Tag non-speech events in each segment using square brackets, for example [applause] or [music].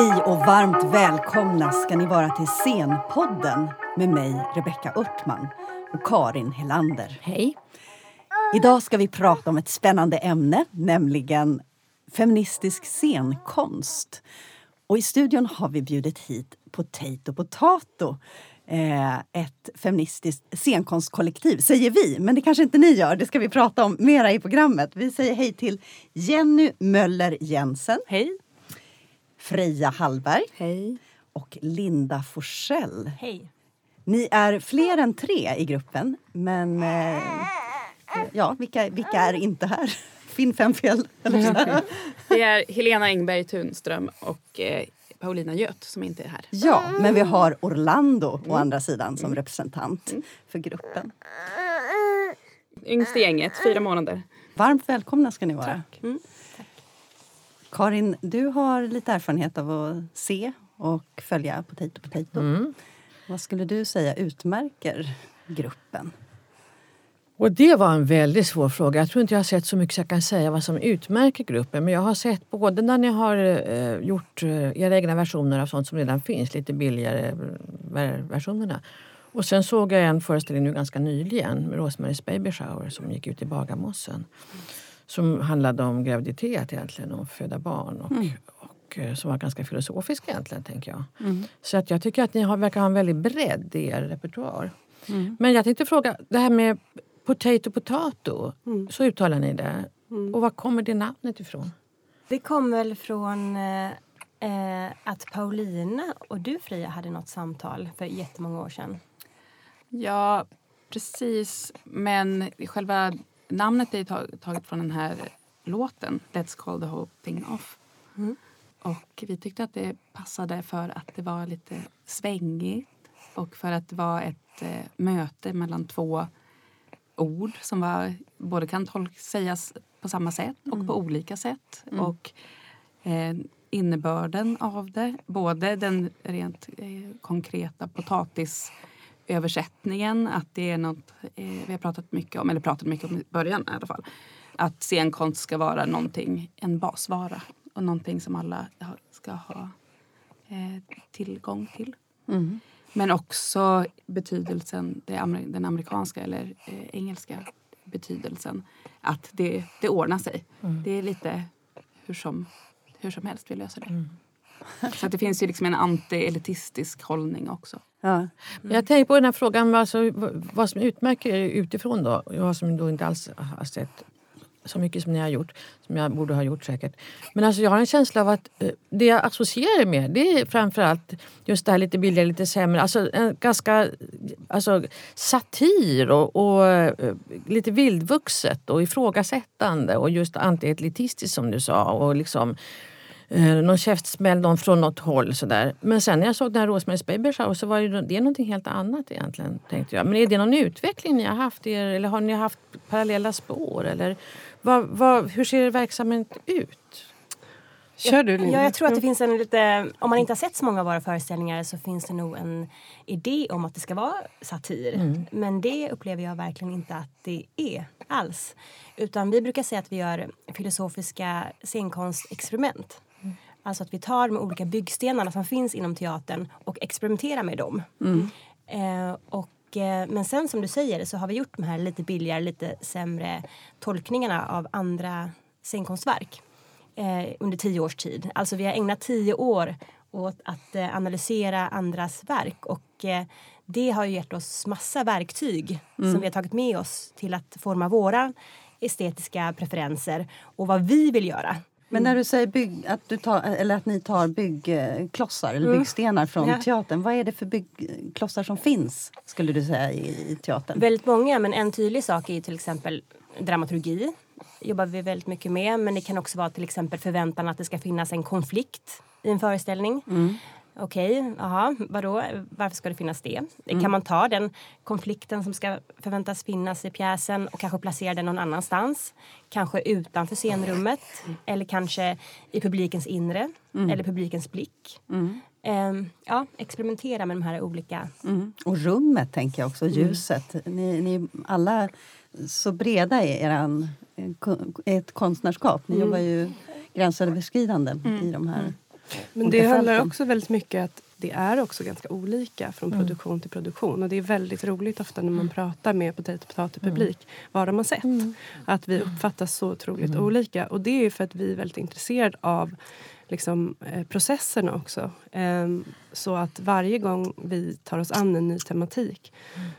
Hej och varmt välkomna ska ni vara till Scenpodden med mig, Rebecka Örtman och Karin Helander. Hej. Idag ska vi prata om ett spännande ämne, nämligen feministisk scenkonst. Och I studion har vi bjudit hit Potato Potato eh, ett feministiskt scenkonstkollektiv, säger vi. Men det kanske inte ni gör. Det ska vi prata om mera i programmet. Vi säger hej till Jenny Möller Jensen. Hej. Freja Hallberg. Hej. Och Linda Forsell. Hej. Ni är fler än tre i gruppen, men eh, ja, vilka, vilka är inte här? [laughs] Finn fem fel. Eller så. Det [laughs] är Helena Engberg Tunström och eh, Paulina Göt som inte är här. Ja, men vi har Orlando å andra sidan som representant för gruppen. Yngst i gänget, fyra månader. Varmt välkomna ska ni vara. Karin, du har lite erfarenhet av att se och följa Potato Potato. Vad skulle du säga utmärker gruppen? Och det var en väldigt svår fråga. Jag tror inte jag har sett så mycket så jag kan säga vad som utmärker gruppen. Men jag har sett både när ni har eh, gjort eh, era egna versioner av sånt som redan finns, lite billigare eh, versionerna. Och sen såg jag en föreställning nu ganska nyligen med Rosemaries Baby Shower som gick ut i Bagarmossen. Som handlade om graviditet egentligen och föda barn. Och, och eh, som var ganska filosofisk egentligen, tänker jag. Så att jag tycker att ni har, verkar ha en väldigt bredd i er repertoar. Men jag tänkte fråga, det här med potato potato, så uttalar ni det. Och var kommer det namnet ifrån? Det kom väl från eh, eh, att Paulina och du Fria hade något samtal för jättemånga år sedan. Ja, precis. Men själva namnet är tag- taget från den här låten, Let's call the whole thing off. Och vi tyckte att det passade för att det var lite svängigt och för att det var ett eh, möte mellan två ord som var, både kan tolk, sägas på samma sätt och på olika sätt. Och eh, innebörden av det, både den rent eh, konkreta potatisöversättningen, att det är något eh, vi har pratat mycket om, eller pratat mycket om i början i alla fall, att scenkonst ska vara någonting, en basvara och någonting som alla ska ha eh, tillgång till. Men också betydelsen, den amerikanska eller eh, engelska betydelsen. Att det, det ordnar sig. Det är lite hur som, hur som helst vi löser det. Så att det finns ju liksom en anti-elitistisk hållning också. Ja. Mm. Jag tänker på den här frågan alltså, vad- som utmärker er utifrån då. Jag som då inte alls har sett så mycket som ni har gjort, som jag borde ha gjort säkert. Men alltså jag har en känsla av att eh, det jag associerar med det är framförallt just det här lite billigare, lite sämre. Alltså en ganska alltså, satir och, och eh, lite vildvuxet och ifrågasättande och just antielitistiskt som du sa. Och liksom, eh, någon käftsmäll någon från något håll. Sådär. Men sen när jag såg den här Rosemaries Baby Shower så var det, det är någonting helt annat egentligen. Tänkte jag. Men är det någon utveckling ni har haft? Er, eller har ni haft parallella spår? Eller vad, vad, hur ser er verksamhet ut? Kör du Linda. Ja, jag tror att det finns en lite, om man inte har sett så många av våra föreställningar så finns det nog en idé om att det ska vara satir. Men det upplever jag verkligen inte att det är alls. Utan vi brukar säga att vi gör filosofiska scenkonstexperiment. Alltså att vi tar med olika byggstenarna som finns inom teatern och experimenterar med dem. Eh, och, eh, men sen som du säger så har vi gjort de här lite billigare, lite sämre tolkningarna av andra scenkonstverk eh, under tio års tid. Alltså vi har ägnat tio år åt att eh, analysera andras verk och eh, det har ju gett oss massa verktyg som vi har tagit med oss till att forma våra estetiska preferenser och vad vi vill göra. Men när du säger bygg, att, du tar, eller att ni tar byggklossar eller byggstenar från Ja. teatern. Vad är det för byggklossar som finns skulle du säga i, i teatern? Väldigt många, men en tydlig sak är till exempel dramaturgi. jobbar vi väldigt mycket med. Men det kan också vara till exempel förväntan att det ska finnas en konflikt i en föreställning. Okej, jaha, vadå? Varför ska det finnas det? Kan man ta den konflikten som ska förväntas finnas i pjäsen och kanske placera den någon annanstans? Kanske utanför scenrummet eller kanske i publikens inre eller publikens blick. Ehm, ja, experimentera med de här olika Mm. Och rummet, tänker jag också, ljuset. Ni, ni alla så breda i eh, ko- ert konstnärskap. Ni jobbar ju gränsöverskridande i de här Men det handlar också väldigt mycket att det är också ganska olika från mm. produktion till produktion. Och det är väldigt roligt ofta när man mm. pratar med potatis potatis publik mm. vad de har sett. Mm. Att vi uppfattas så otroligt mm. olika. Och det är för att vi är väldigt intresserade av liksom, eh, processerna också. Eh, så att varje gång vi tar oss an en ny tematik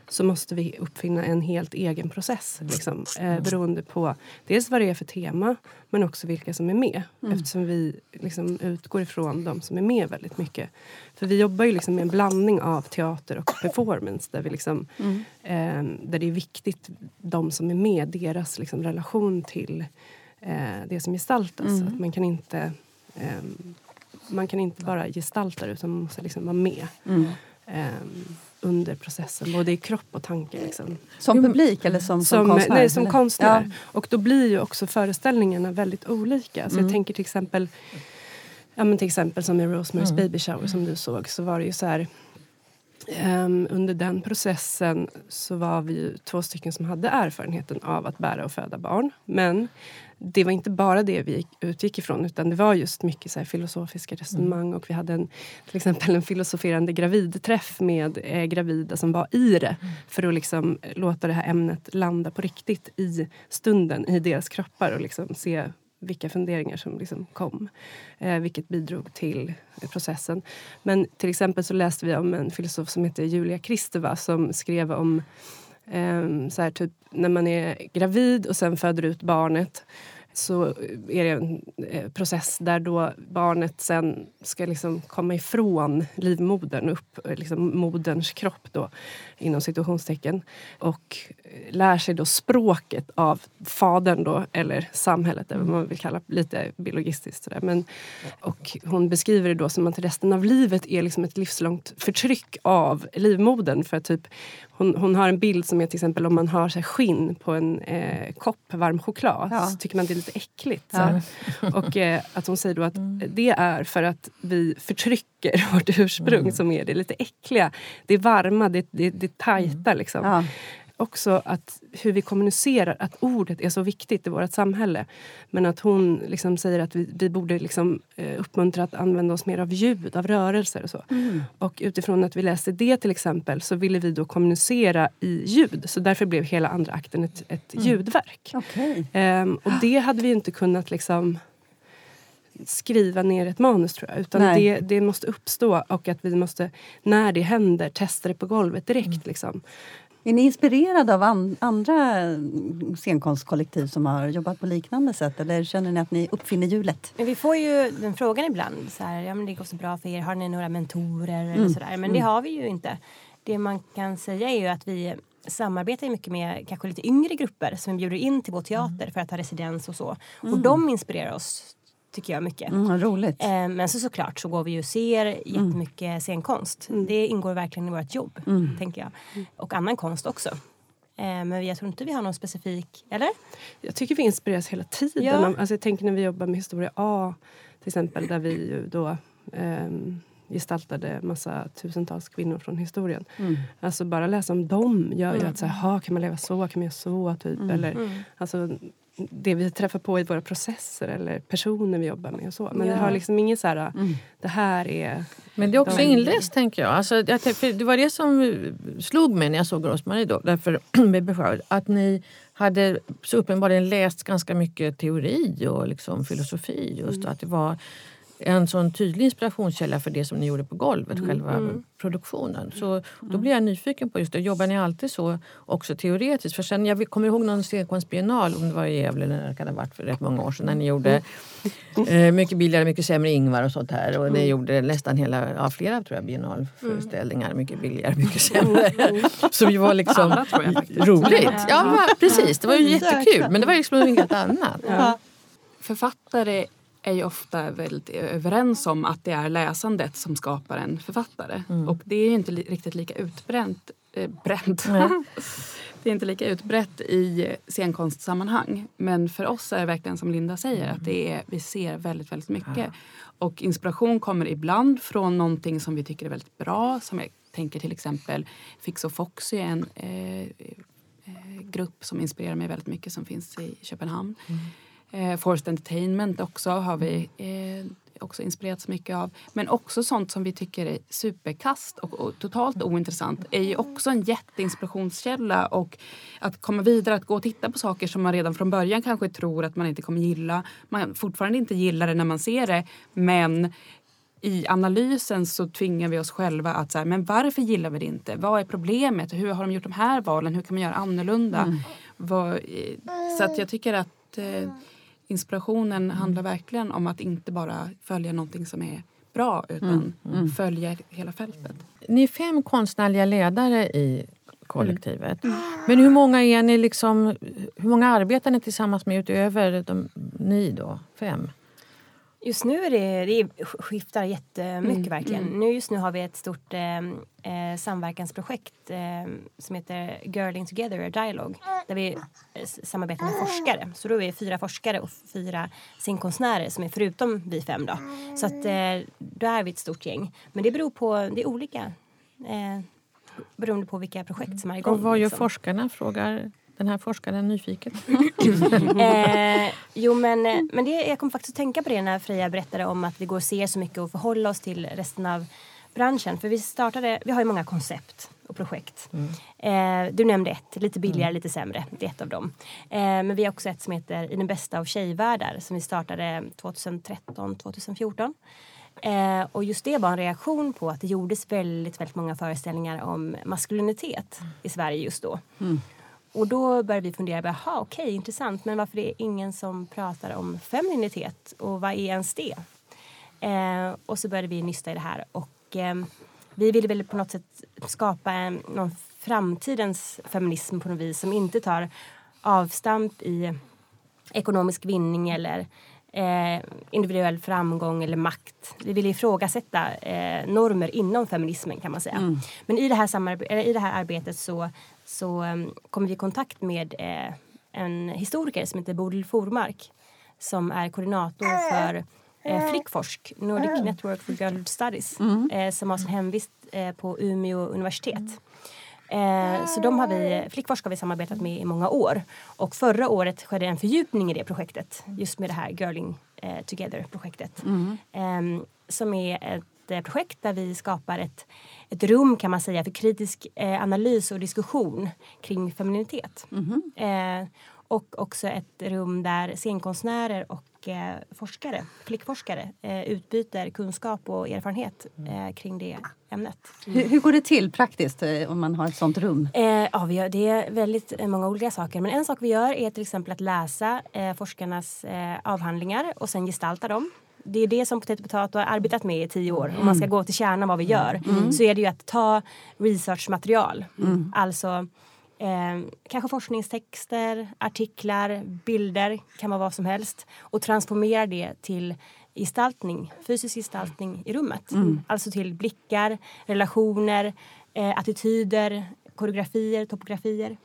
så måste vi uppfinna en helt egen process. Liksom, eh, beroende på dels vad det är för tema men också vilka som är med. Mm. Eftersom vi liksom, utgår ifrån de som är med väldigt mycket. För vi jobbar ju liksom med en blandning av teater och performance där, vi liksom, mm. eh, där det är viktigt, de som är med, deras liksom, relation till eh, det som gestaltas. Mm. Att man kan inte Um, man kan inte bara gestalta det utan man måste liksom vara med mm. um, under processen, både i kropp och tanke. Liksom. Som publik eller som, som, som konstnär? Nej, som konstnär. Ja. Och då blir ju också föreställningarna väldigt olika. Så mm. jag tänker till exempel Ja, men till exempel som i Rosemary's mm. Baby Shower som du såg så var det ju så här Um, under den processen så var vi två stycken som hade erfarenheten av att bära och föda barn. Men det var inte bara det vi utgick ifrån utan det var just mycket så filosofiska resonemang mm. och vi hade en, till exempel en filosoferande gravidträff med eh, gravida som var i det mm. för att liksom låta det här ämnet landa på riktigt i stunden, i deras kroppar och liksom se vilka funderingar som liksom kom. Eh, vilket bidrog till processen. Men till exempel så läste vi om en filosof som heter Julia Kristeva som skrev om Ehm, så här, typ, när man är gravid och sen föder ut barnet så är det en eh, process där då barnet sen ska liksom komma ifrån livmodern upp, eh, liksom moderns kropp då, inom situationstecken. Och eh, lär sig då språket av fadern då, eller samhället, eller vad man vill kalla lite biologistiskt. Sådär. Men, och hon beskriver det då som att resten av livet är liksom ett livslångt förtryck av livmodern. För typ, hon, hon har en bild som är till exempel om man har så skinn på en eh, kopp varm choklad ja. så tycker man det lite äckligt. Ja. Och eh, att hon säger då att mm. det är för att vi förtrycker vårt ursprung mm. som är det lite äckliga. Det varma, det, det, det tajta mm. liksom. Ja också att hur vi kommunicerar, att ordet är så viktigt i vårt samhälle. Men att hon liksom säger att vi, vi borde liksom, eh, uppmuntra att använda oss mer av ljud, av rörelser och så. Mm. Och utifrån att vi läste det till exempel så ville vi då kommunicera i ljud. Så därför blev hela andra akten ett, ett mm. ljudverk. Okay. Um, och det hade vi inte kunnat liksom skriva ner ett manus tror jag. Utan det, det, måste uppstå och att vi måste, när det händer, testa det på golvet direkt. Mm. Liksom. Är ni inspirerade av an andra scenkonstkollektiv som har jobbat på liknande sätt eller känner ni att ni uppfinner hjulet? Men vi får ju den frågan ibland. Så här, ja, men det går så bra för er. Har ni några mentorer? Mm. Eller sådär. Men mm. det har vi ju inte. Det man kan säga är ju att vi samarbetar mycket med kanske lite yngre grupper som vi bjuder in till vår teater mm. för att ha residens och så. Och mm. de inspirerar oss tycker jag mycket. Mm, roligt. Eh, men så såklart så går vi ju och ser jättemycket mm. scenkonst. Mm. Det ingår verkligen i vårt jobb, mm. tänker jag. Och annan konst också. Eh, men jag tror inte vi har någon specifik, eller? Jag tycker vi inspireras hela tiden. Ja. Alltså jag tänker när vi jobbar med Historia A till exempel där vi ju då eh, gestaltade massa tusentals kvinnor från historien. Mm. Alltså bara läsa om dem gör ju mm. att så här, kan man leva så, kan man göra så? Typ. Mm. Eller, mm. alltså, det vi träffar på i våra processer eller personer vi jobbar med. och så. Men ja. det har liksom inget så här, mm. det här är... Men det är också de... inläst tänker jag. Alltså, jag det var det som slog mig när jag såg Rosmarie då. Därför, [clears throat] att ni hade så uppenbarligen läst ganska mycket teori och liksom filosofi. Just, mm. att det var en sån tydlig inspirationskälla för det som ni gjorde på golvet, mm. själva mm. produktionen. Så då blir jag nyfiken på just det. Jobbar ni alltid så också teoretiskt? För sen, jag kommer ihåg någon scenkonstbiennal, om det var i Gävle eller det kan ha varit för rätt många år sedan, när ni gjorde eh, mycket billigare, mycket sämre Ingvar och sånt här. Och ni mm. gjorde nästan hela, ja, flera tror jag, biennalföreställningar. Mm. Mycket billigare, mycket sämre. [laughs] Som ju var liksom Alla, jag, roligt. Ja, precis. Det var ju jättekul. Men det var liksom något helt annat. Ja. Författare är ju ofta väldigt överens om att det är läsandet som skapar en författare. Mm. Och det är inte li riktigt lika utbränt. Eh, bränt. Mm. [laughs] det är inte lika utbrett i scenkonstsammanhang. Men för oss är det verkligen som Linda säger att det är, vi ser väldigt, väldigt mycket. Och inspiration kommer ibland från någonting som vi tycker är väldigt bra. Som jag tänker till exempel Fix och Foxy, en eh, eh, grupp som inspirerar mig väldigt mycket som finns i Köpenhamn. Eh, Forced Entertainment också har vi eh, också inspirerats mycket av. Men också sånt som vi tycker är superkast och, och totalt ointressant är ju också en jätteinspirationskälla. Och att komma vidare, att gå och titta på saker som man redan från början kanske tror att man inte kommer gilla. Man fortfarande inte gillar det när man ser det men i analysen så tvingar vi oss själva att så här, men varför gillar vi det inte? Vad är problemet? Hur har de gjort de här valen? Hur kan man göra annorlunda? Mm. Vad, så att jag tycker att eh, inspirationen handlar verkligen om att inte bara följa någonting som är bra utan mm. Mm. följa hela fältet. Ni är fem konstnärliga ledare i kollektivet. Mm. Men hur många är ni liksom, hur många arbetar ni tillsammans med utöver de, ni då, fem? Just nu är det, det skiftar jättemycket mm, verkligen. Mm. Nu, just nu har vi ett stort eh, eh, samverkansprojekt eh, som heter Girling Together, a Dialogue. Där vi eh, samarbetar med forskare. Så då är vi fyra forskare och fyra scenkonstnärer som är förutom vi fem då. Så att eh, då är vi ett stort gäng. Men det beror på, det är olika. Eh, beroende på vilka projekt som är igång. Och vad gör liksom. forskarna? Frågar den här forskaren nyfiken? [laughs] eh, jo men, men det, jag kom faktiskt att tänka på det när Freja berättade om att vi går och ser så mycket och förhåller oss till resten av branschen. För vi startade, vi har ju många koncept och projekt. Mm. Eh, du nämnde ett, lite billigare, mm. lite sämre. Det är ett av dem. Eh, men vi har också ett som heter I den bästa av tjejvärldar som vi startade 2013, 2014. Eh, och just det var en reaktion på att det gjordes väldigt, väldigt många föreställningar om maskulinitet i Sverige just då. Och då började vi fundera, jaha okej okay, intressant men varför är det ingen som pratar om femininitet och vad är ens det? Eh, och så började vi nysta i det här och eh, vi ville väl på något sätt skapa en, någon framtidens feminism på något vis som inte tar avstamp i ekonomisk vinning eller eh, individuell framgång eller makt. Vi vill ifrågasätta eh, normer inom feminismen kan man säga. Mm. Men i det, här i det här arbetet så så um, kom vi i kontakt med eh, en historiker som heter Bodil Formark som är koordinator för eh, Flickforsk, Nordic. Network for Girl Studies mm. eh, som har sin hemvist eh, på Umeå universitet. Eh, så de har vi, Flickforsk har vi samarbetat med i många år. Och förra året skedde en fördjupning i det projektet just med det här Girling Together-projektet. Mm. Ehm, som är ett projekt där vi skapar ett ett rum kan man säga för kritisk eh, analys och diskussion kring femininitet. Mm -hmm. eh, och också ett rum där scenkonstnärer och eh, forskare, flickforskare eh, utbyter kunskap och erfarenhet eh, kring det ämnet. Mm. Hur, hur, går det till praktiskt eh, om man har ett sånt rum? Ja, vi gör, det är väldigt många olika saker. Men en sak vi gör är till exempel att läsa forskarnas avhandlingar och sen gestalta dem det är det som Potato Potato har arbetat med i tio år. Om man ska gå till kärnan vad vi gör mm. så är det ju att ta researchmaterial. Mm. Alltså eh, kanske forskningstexter, artiklar, bilder, kan vara vad som helst och transformera det till gestaltning, fysisk gestaltning i rummet. Mm. Alltså till blickar, relationer, eh, attityder, koreografier, topografier.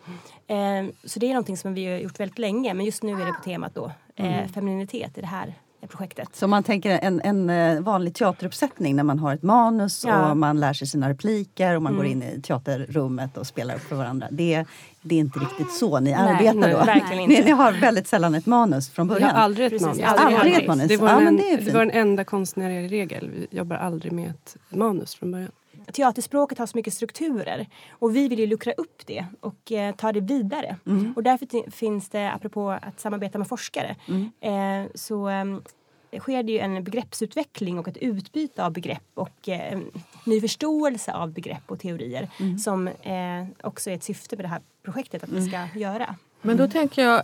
Eh, så det är någonting som vi har gjort väldigt länge men just nu är det på temat då eh, mm. femininitet i det här projektet. Så man tänker en, en eh, vanlig teateruppsättning när man har ett manus ja. och man lär sig sina repliker och man mm. går in i teaterrummet och spelar upp för varandra. Det, det är inte riktigt så ni nej, arbetar nej, då? Verkligen [laughs] inte. Ni, ni, har väldigt sällan ett manus från början? Jag har aldrig ett manus. Aldrig, aldrig ett manus. Det var, ja, en, det, det var en enda konstnärlig regel. Vi jobbar aldrig med ett manus från början teaterspråket har så mycket strukturer och vi vill ju luckra upp det och eh, ta det vidare. Mm. Och därför finns det, apropå att samarbeta med forskare, mm. eh, så eh, sker det ju en begreppsutveckling och ett utbyte av begrepp och eh, ny förståelse av begrepp och teorier mm. som eh, också är ett syfte med det här projektet att vi ska mm. göra. Men då tänker jag,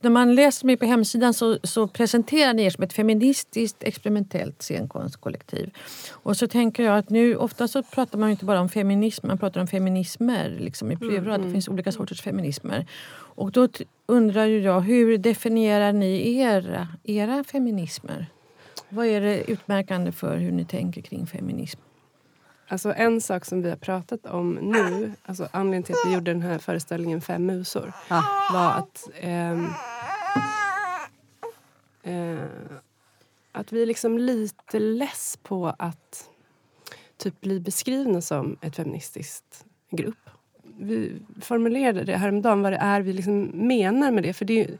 när man läser mig på hemsidan så, så presenterar ni er som ett feministiskt experimentellt scenkonstkollektiv. Och så tänker jag att nu, ofta så pratar man inte bara om feminism, man pratar om feminismer liksom i plural. Mm. Det finns olika sorters feminismer. Och då undrar ju jag, hur definierar ni era, era feminismer? Vad är det utmärkande för hur ni tänker kring feminism? Alltså en sak som vi har pratat om nu, alltså anledningen till att vi gjorde den här föreställningen Fem musor, ah. var att eh, eh, att vi är liksom lite less på att typ bli beskrivna som ett feministiskt grupp. Vi formulerade det häromdagen, vad det är vi liksom menar med det. För det är,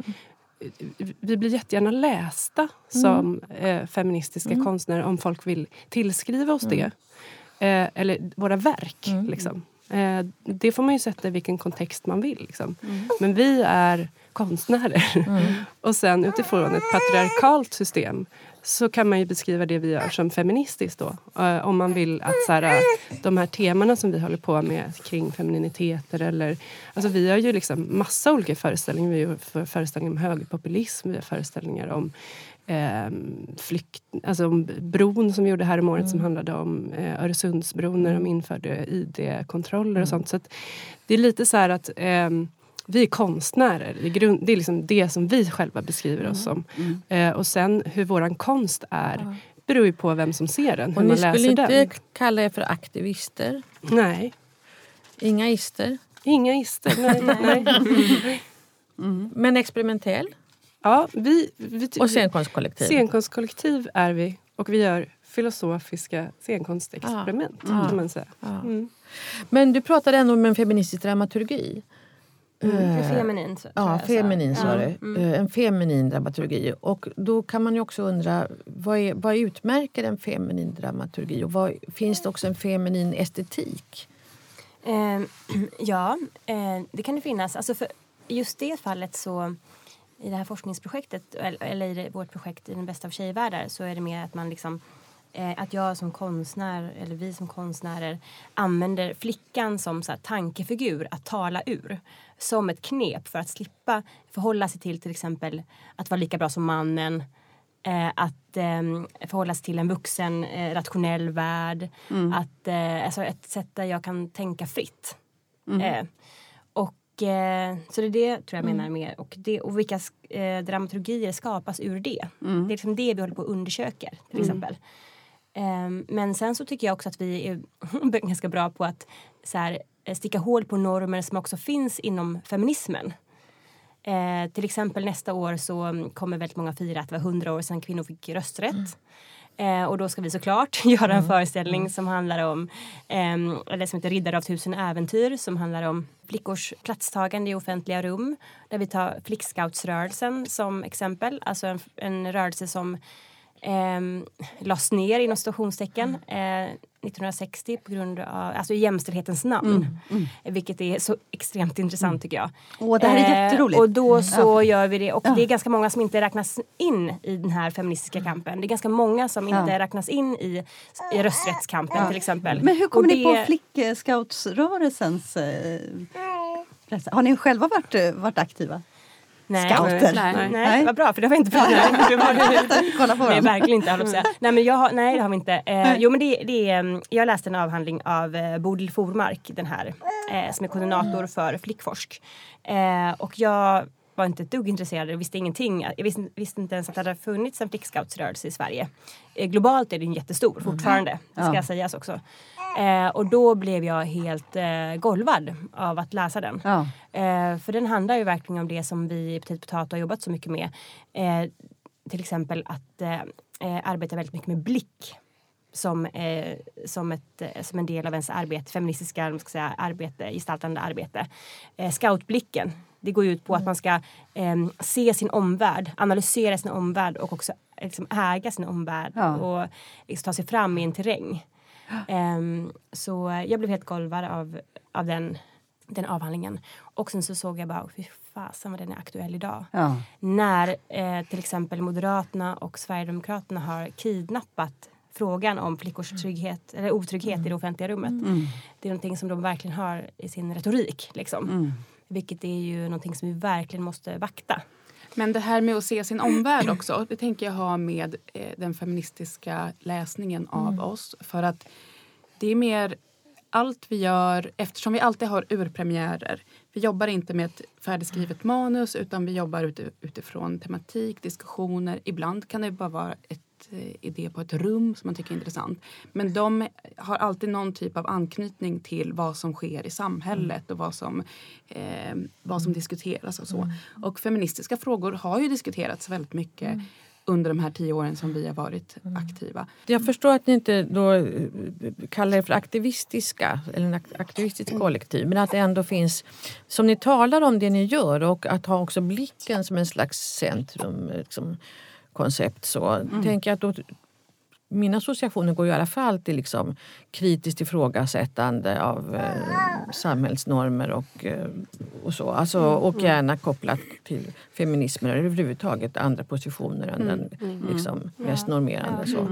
vi blir jättegärna lästa som eh, feministiska konstnärer om folk vill tillskriva oss det. Eh, eller våra verk. Liksom. Eh, det får man ju sätta i vilken kontext man vill. Liksom. Men vi är konstnärer. [laughs] och sen utifrån ett patriarkalt system så kan man ju beskriva det vi gör som feministiskt då. Eh, om man vill att så här, de här temana som vi håller på med kring femininiteter eller... Alltså vi har ju liksom massa olika föreställningar. Vi har föreställningar om högerpopulism, vi har föreställningar om eh, flykt, alltså om bron som vi gjorde här om året som handlade om eh, Öresundsbron när de införde ID-kontroller och sånt. Så det är lite så här att ehm, vi är konstnärer. Det är, grund, det är liksom det som vi själva beskriver oss som. Eh, och sen hur våran konst är beror ju på vem som ser den, Och ni skulle inte den. kalla er för aktivister? Nej, Inga ister? inga ister. Nej, nej. [laughs] Men experimentell? Ja, vi, vi, Och scenkonstkollektiv? Scenkonstkollektiv är vi och vi gör filosofiska scenkonstexperiment. Ja. Kan man säga. Ja. Mm. Men du pratade ändå om en feministisk dramaturgi. Mm, för feminin. Så, Ja, feminin sa Ja. du. Eh, En feminin dramaturgi. Och då kan man ju också undra vad, är, vad utmärker en feminin dramaturgi? Och vad, finns det också en feminin estetik? Eh, [clears throat] ja, eh, det kan det finnas. Alltså för just det fallet så i det här forskningsprojektet eller, i vårt projekt i den bästa av tjejvärldar så är det mer att man liksom eh, att jag som konstnär eller vi som konstnärer använder flickan som så här, tankefigur att tala ur som ett knep för att slippa förhålla sig till till exempel att vara lika bra som mannen eh, att eh, förhålla sig till en vuxen rationell värld. Att, eh, alltså ett sätt där jag kan tänka fritt. Och, eh, så det är det tror jag menar med. Och, det, och vilka eh, dramaturgier skapas ur det. Det är liksom det vi håller på och undersöker till exempel. Ehm, men sen så tycker jag också att vi är [laughs] ganska bra på att så här, eh, sticka hål på normer som också finns inom feminismen. Eh, till exempel nästa år så mm, kommer väldigt många fira att det var 100 år sedan kvinnor fick rösträtt. Eh, och då ska vi såklart [laughs] göra en föreställning som handlar om, ehm, eller som heter Riddare av tusen äventyr som handlar om flickors platstagande i offentliga rum. Där vi tar flickscoutsrörelsen som exempel, alltså en, en rörelse som eh, lades ner inom situationstecken eh, 1960 på grund av, alltså i jämställdhetens namn. Vilket är så extremt intressant tycker jag. Åh, det här är jätteroligt. Och då så gör vi det och det är ganska många som inte räknas in i den här feministiska kampen. Det är ganska många som inte räknas in i, i rösträttskampen till exempel. Men hur kommer Och ni på det- flickscoutsrörelsens... Eh, har ni själva varit, eh, varit aktiva? Nej, Scouter? Nej, nej, Nej. vad bra för det har vi inte pratat Det var [laughs] Kolla på Nej, verkligen inte. höll jag säga. Nej, men jag har, nej, det har vi inte. Eh, jo, men det, det är, mm, jag läste en avhandling av eh, Bodil Formark, den här, eh, som är koordinator för Flickforsk. Eh, och jag var inte ett dugg intresserad, jag visste ingenting. Jag visste, visste inte ens att det hade funnits en flickscoutsrörelse i Sverige. Eh, globalt är den jättestor fortfarande, det ska Ja. sägas också. Eh, och då blev jag helt eh, golvad av att läsa den. Ja. Eh, för den handlar ju verkligen om det som vi i Petit Potato har jobbat så mycket med. Eh, till exempel att arbeta väldigt mycket med blick. Som, eh, som, ett, eh, som en del av ens arbete, feministiska ska säga, arbete, gestaltande arbete. Eh, scoutblicken, det går ut på att man ska eh, se sin omvärld, analysera sin omvärld och också liksom, äga sin omvärld Ja. och liksom, ta sig fram i en terräng. Ehm, så jag blev helt golvad av, av den, den avhandlingen. Och sen så såg jag bara, fy fasen vad den är aktuell idag. Ja. När eh, till exempel Moderaterna och Sverigedemokraterna har kidnappat frågan om flickors trygghet, eller otrygghet i det offentliga rummet. Det är någonting som de verkligen har i sin retorik. Liksom. Vilket är ju någonting som vi verkligen måste vakta. Men det här med att se sin omvärld också, det tänker jag ha med eh, den feministiska läsningen av oss. För att det är mer allt vi gör, eftersom vi alltid har urpremiärer. Vi jobbar inte med ett färdigskrivet manus utan vi jobbar utifrån tematik, diskussioner. Ibland kan det bara vara ett idé på ett rum som man tycker är intressant. Men de har alltid någon typ av anknytning till vad som sker i samhället och vad som, eh, vad som diskuteras och så. Och feministiska frågor har ju diskuterats väldigt mycket under de här tio åren som vi har varit aktiva. Jag förstår att ni inte då eh, kallar er för aktivistiska eller en ak- aktivistiskt kollektiv men att det ändå finns, som ni talar om det ni gör och att ha också blicken som en slags centrum, eh, liksom, koncept så tänker jag att då, mina associationer går i alla fall till liksom kritiskt ifrågasättande av eh, samhällsnormer och, eh, och så. Alltså, och gärna kopplat till feminismen eller överhuvudtaget andra positioner än den liksom, mest normerande. Så.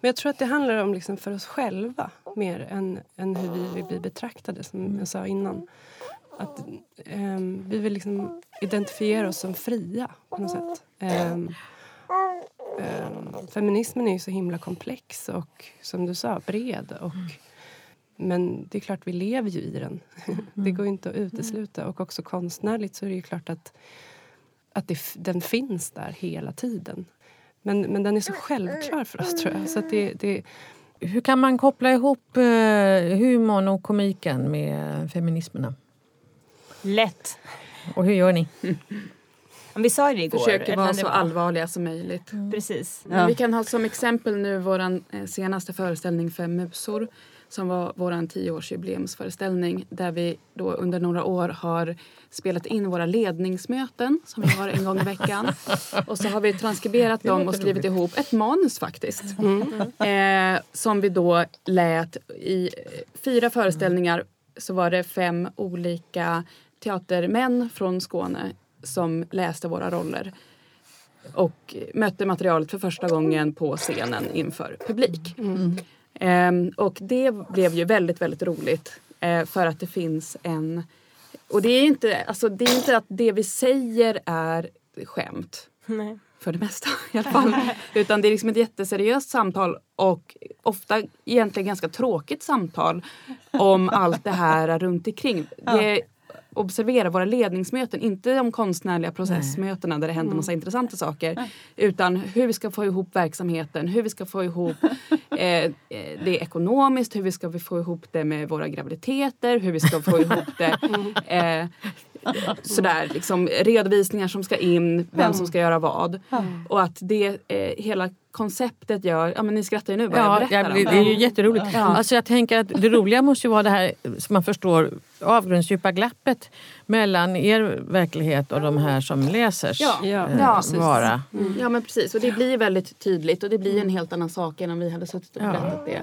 Men jag tror att det handlar om liksom för oss själva mer än, än hur vi vill bli betraktade, som jag sa innan. Att, ehm, vi vill liksom identifiera oss som fria på något sätt. Ehm, ehm, feminismen är ju så himla komplex och som du sa, bred. Och, men det är klart, vi lever ju i den. [laughs] det går inte att utesluta. Och också konstnärligt så är det ju klart att, att det, den finns där hela tiden. Men, men den är så självklar för oss, tror jag. Så det, det, Hur kan man koppla ihop eh, humorn och komiken med feminismerna? Lätt. Och hur gör ni? Vi sa ju det igår. Försöker vara så var. allvarliga som möjligt. Precis. Ja. Vi kan ha som exempel nu vår eh, senaste föreställning Fem musor som var vår tioårsjubileumsföreställning där vi då under några år har spelat in våra ledningsmöten som vi har en gång i veckan. [laughs] Och så har vi transkriberat dem och skrivit ihop ett manus faktiskt. Eh, som vi då lät i eh, fyra föreställningar så var det fem olika teatermän från Skåne som läste våra roller och mötte materialet för första gången på scenen inför publik. Ehm, och det blev ju väldigt, väldigt roligt eh, för att det finns en... Och det är inte, alltså, det är inte att det vi säger är skämt. Nej. För det mesta [laughs] i alla fall. [laughs] Utan det är liksom ett jätteseriöst samtal och ofta egentligen ganska tråkigt samtal om allt det här runt omkring. Det observera våra ledningsmöten, inte de konstnärliga processmötena där det händer massa intressanta saker. Utan hur vi ska få ihop verksamheten, hur vi ska få ihop [laughs] eh, eh, det ekonomiskt, hur vi ska få ihop det med våra graviditeter, hur vi ska få ihop det [laughs] eh, sådär, liksom, redovisningar som ska in, vem som ska göra vad. Och att det eh, hela konceptet gör, ja men ni skrattar ju nu bara jag Ja, berättar jag, om det, det är ju jätteroligt. Ja. Alltså jag tänker att det roliga måste ju vara det här som man förstår avgrundsdjupa glappet mellan er verklighet och de här som läser Ja, ja, eh, ja, precis. vara. Ja men precis och det blir väldigt tydligt och det blir en helt annan sak än om vi hade suttit och Ja. berättat det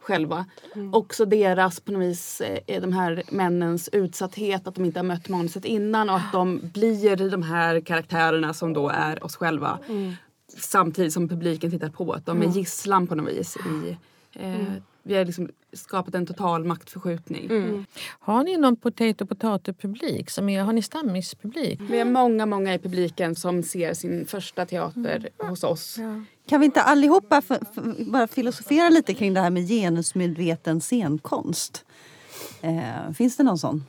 själva. Också deras på något vis, eh, de här männens utsatthet, att de inte har mött manuset innan och att de blir de här karaktärerna som då är oss själva. Samtidigt som publiken tittar på, att de är gisslan på något vis. I, eh, Vi har liksom skapat en total maktförskjutning. Har ni någon potato potato publik? Som är, har ni stammispublik? Vi har många, många i publiken som ser sin första teater hos oss. Kan vi inte allihopa bara filosofera lite kring det här med genusmedveten scenkonst? Eh, finns det någon sån?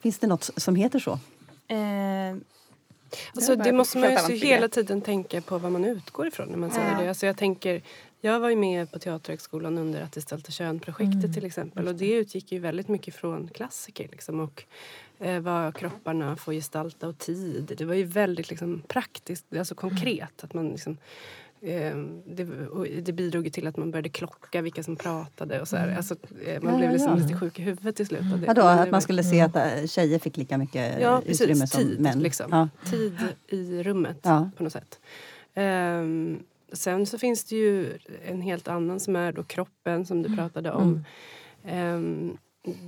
Finns det något som heter så? Eh, Alltså, det måste man ju hela tiden tänka på vad man utgår ifrån när man säger det. Alltså, jag, tänker, jag var ju med på Teaterhögskolan under Att gestalta kön-projektet till exempel. Och det utgick ju väldigt mycket från klassiker. Liksom, och eh, vad kropparna får gestalta och tid. Det var ju väldigt liksom, praktiskt, alltså konkret. Att man liksom, det, och det bidrog till att man började klocka vilka som pratade. Och så här. Alltså, eh, man Ja, blev liksom ja. lite sjuk i huvudet till slut. det. Vadå, det att man skulle se att eh, tjejer fick lika mycket Ja, utrymme precis. som Tid, män? liksom. Ja. tid i rummet på något sätt. Ehm, sen så finns det ju en helt annan som är då kroppen som du pratade om. Ehm,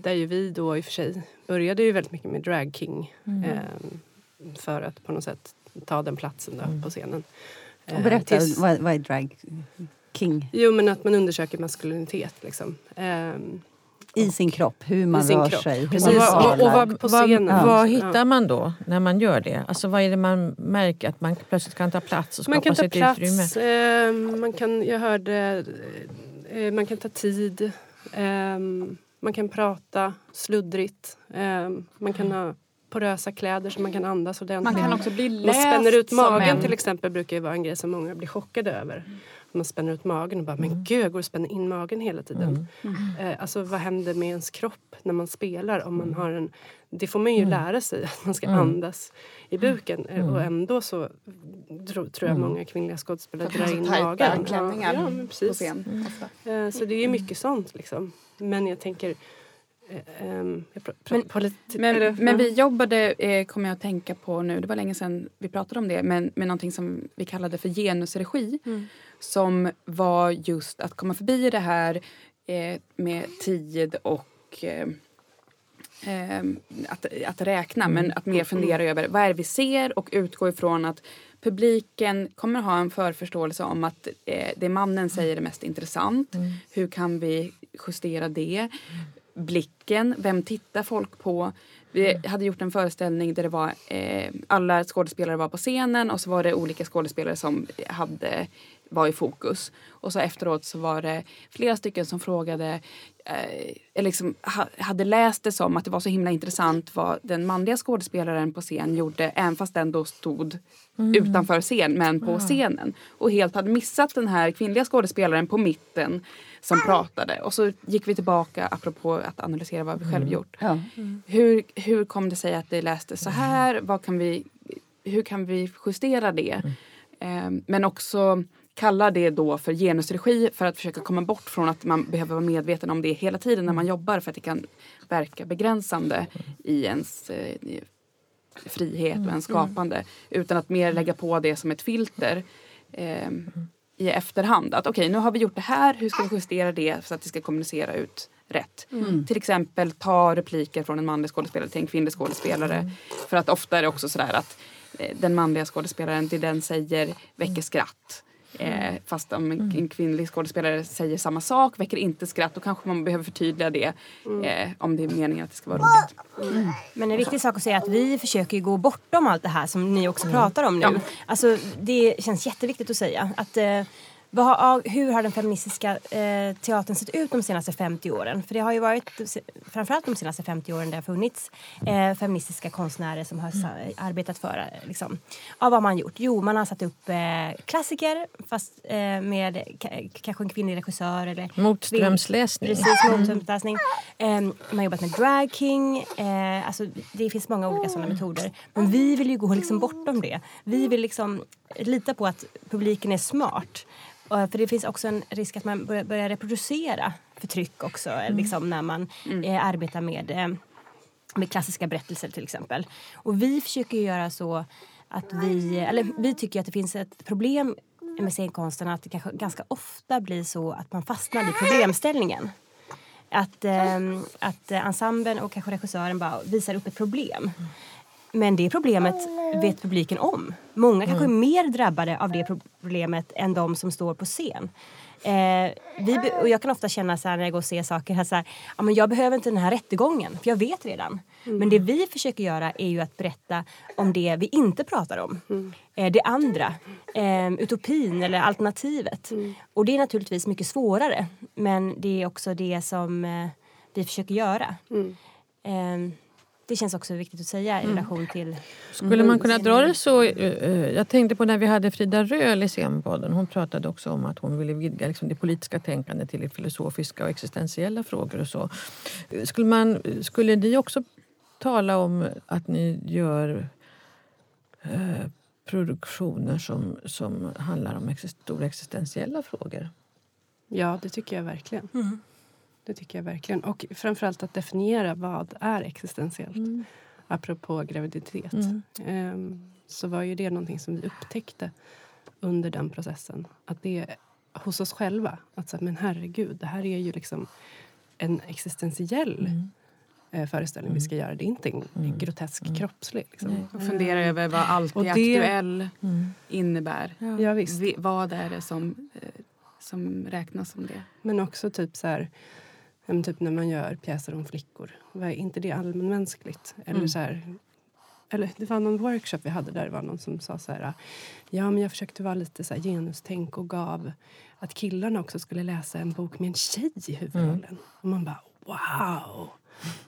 där ju vi då i och för sig började ju väldigt mycket med drag king. ehm, för att på något sätt ta den platsen då på scenen. Och Ehm, berätta, tills- vad, vad är drag king? Jo men att man undersöker maskulinitet liksom. Ehm, I sin kropp, hur man sin rör kropp. sig, hur Precis. man Och, vad, och, och vad, på vad, scenen. vad hittar man då när man gör det? Alltså vad är det man märker? Att man plötsligt kan ta plats och skapa Man kan ta sig ett plats, utrymme? eh, man kan, jag hörde, eh, man kan ta tid, eh, man kan prata sluddrigt, eh, man kan ha porösa kläder så man kan andas ordentligt. Man kan också bli Man läst spänner ut magen en- till exempel brukar ju vara en grej som många blir chockade över. Man spänner ut magen och bara, men gud jag går och spänner in magen hela tiden. Eh, alltså vad händer med ens kropp när man spelar? Om man har en, det får man ju lära sig, att man ska andas i buken. Eh, Och ändå så tro, tror jag många kvinnliga skådespelare drar in tajta magen. klänningar ja, på precis. scen. Ofta. Eh, Så det är mycket sånt liksom. Men jag tänker... eh, ehm, lite, Men, eller- men vi jobbade, eh, kommer jag att tänka på nu, det var länge sedan vi pratade om det, men med någonting som vi kallade för genusregi. Som var just att komma förbi det här eh, med tid och eh, eh, att, att räkna, men att mer fundera över vad är det vi ser och utgå ifrån att publiken kommer ha en förförståelse om att eh, det mannen säger är mest intressant. Hur kan vi justera det? Blicken, vem tittar folk på? Vi hade gjort en föreställning där det var eh, alla skådespelare var på scenen och så var det olika skådespelare som hade, var i fokus. Och så efteråt så var det flera stycken som frågade, eh, liksom ha, hade läst det som att det var så himla intressant vad den manliga skådespelaren på scen gjorde även fast den då stod utanför scen men på scenen. Och helt hade missat den här kvinnliga skådespelaren på mitten som pratade. Och så gick vi tillbaka apropå att analysera vad vi själv gjort. Ja. Hur, hur kom det sig att det läste så här? Vad kan vi, hur kan vi justera det? Eh, men också kalla det då för genusregi för att försöka komma bort från att man behöver vara medveten om det hela tiden när man jobbar för att det kan verka begränsande i ens eh, frihet och ens skapande. Utan att mer lägga på det som ett filter eh, i efterhand. Att okej, nu har vi gjort det här, hur ska vi justera det så att det ska kommunicera ut rätt? Till exempel ta repliker från en manlig skådespelare till en kvinnlig skådespelare. För att ofta är det också sådär att eh, den manliga skådespelaren, det den säger väcker skratt. Eh, fast om en, en kvinnlig skådespelare säger samma sak, väcker inte skratt, då kanske man behöver förtydliga det. Eh, om det är meningen att det ska vara roligt. Men en viktig sak att säga är att vi försöker gå bortom allt det här som ni också pratar om nu. Alltså, det känns jätteviktigt att säga. Att, eh, har, hur har den feministiska eh, teatern sett ut de senaste 50 åren? För det har ju varit framförallt de senaste 50 åren det har funnits eh, feministiska konstnärer som har sa, arbetat för eh, liksom. Ja, vad har man gjort? Jo, man har satt upp eh, klassiker fast eh, med ka- kanske en kvinnlig regissör eller Motströmsläsning. Precis, motströmsläsning. Eh, man har jobbat med drag king. Eh, alltså, det finns många olika sådana metoder. Men vi vill ju gå liksom bortom det. Vi vill liksom lita på att publiken är smart. Och, för det finns också en risk att man börjar, börjar reproducera förtryck också. eh, Liksom, när man eh, arbetar med, eh, med klassiska berättelser till exempel. Och vi försöker göra så att vi, eller vi tycker att det finns ett problem med scenkonsten att det kanske ganska ofta blir så att man fastnar i problemställningen. Att, eh, att eh, ensemblen och kanske regissören bara visar upp ett problem. Men det problemet vet publiken om. Många kanske är mer drabbade av det problemet än de som står på scen. Eh, vi, och jag kan ofta känna så här när jag går och ser saker här, så här, ja, men jag behöver inte den här rättegången för jag vet redan. Men det vi försöker göra är ju att berätta om det vi inte pratar om. Eh, det andra, eh, utopin eller alternativet. Och det är naturligtvis mycket svårare men det är också det som eh, vi försöker göra. Det känns också viktigt att säga i relation till... Skulle man kunna dra det så? eh, eh, Jag tänkte på när vi hade Frida Röhl i scenpodden. Hon pratade också om att hon ville vidga liksom det politiska tänkandet till filosofiska och existentiella frågor. och så. Eh, Skulle, man, skulle ni också tala om att ni gör eh, produktioner som, som handlar om stora existentiella frågor? Ja, det tycker jag verkligen. Det tycker jag verkligen. Och framförallt att definiera vad är existentiellt. Apropå graviditet. Ehm, så var ju det någonting som vi upptäckte under den processen. Att det är hos oss själva. Att säga, men herregud, det här är ju liksom en existentiell eh, föreställning vi ska göra. Det är inte en, en grotesk kroppslig. Liksom. Och fundera över vad alltid Och det- aktuell innebär. Ja, visst. Vi, vad är det som, eh, som räknas som det? Men också typ så här, ja, men typ när man gör pjäser om flickor. Var inte det allmänmänskligt? Eller så här, eller det var någon workshop vi hade där det var någon som sa så här. Ja, men jag försökte vara lite så här genustänk och gav att killarna också skulle läsa en bok med en tjej i huvudrollen. Och man bara wow!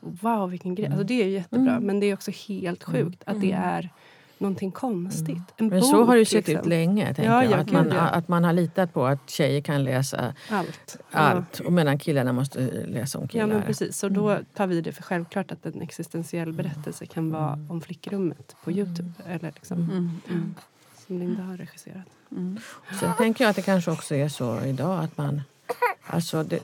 Wow, vilken grej. Alltså det är jättebra. Men det är också helt sjukt att det är någonting konstigt. En Men så har det ju sett liksom. ut länge. Tänker Ja, jag. ja, Att, man, ja. att man har litat på att tjejer kan läsa Allt. allt och medan killarna måste läsa om Ja, killar. ja men precis. Så då tar vi det för självklart att en existentiell berättelse kan vara om flickrummet på Youtube. Eller liksom, Mm, mm, som Linda har regisserat. mm. Sen tänker jag att det kanske också är så idag att man... Alltså det,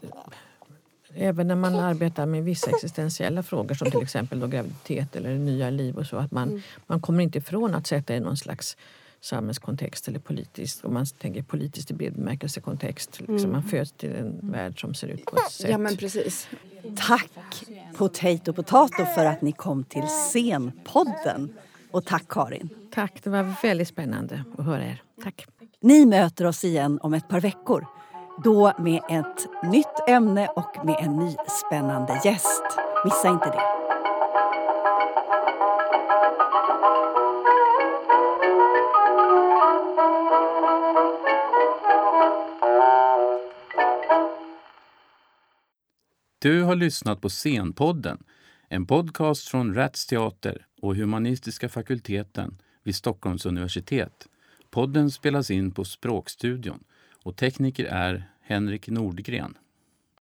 även när man arbetar med vissa existentiella frågor som till exempel då graviditet eller nya liv och så att man, man kommer inte ifrån att sätta i någon slags samhällskontext eller politiskt. Om man tänker politiskt i bred bemärkelse kontext. Liksom Man föds till en värld som ser ut på ett sätt. Ja, men precis. Tack Potato Potato för att ni kom till Scenpodden. Och tack Karin. Tack, det var väldigt spännande att höra er. Tack. Ni möter oss igen om ett par veckor. Då med ett nytt ämne och med en ny spännande gäst. Missa inte det. Du har lyssnat på Scenpodden, en podcast från Rats Teater och Humanistiska fakulteten vid Stockholms universitet. Podden spelas in på Språkstudion och tekniker är Henrik Nordgren.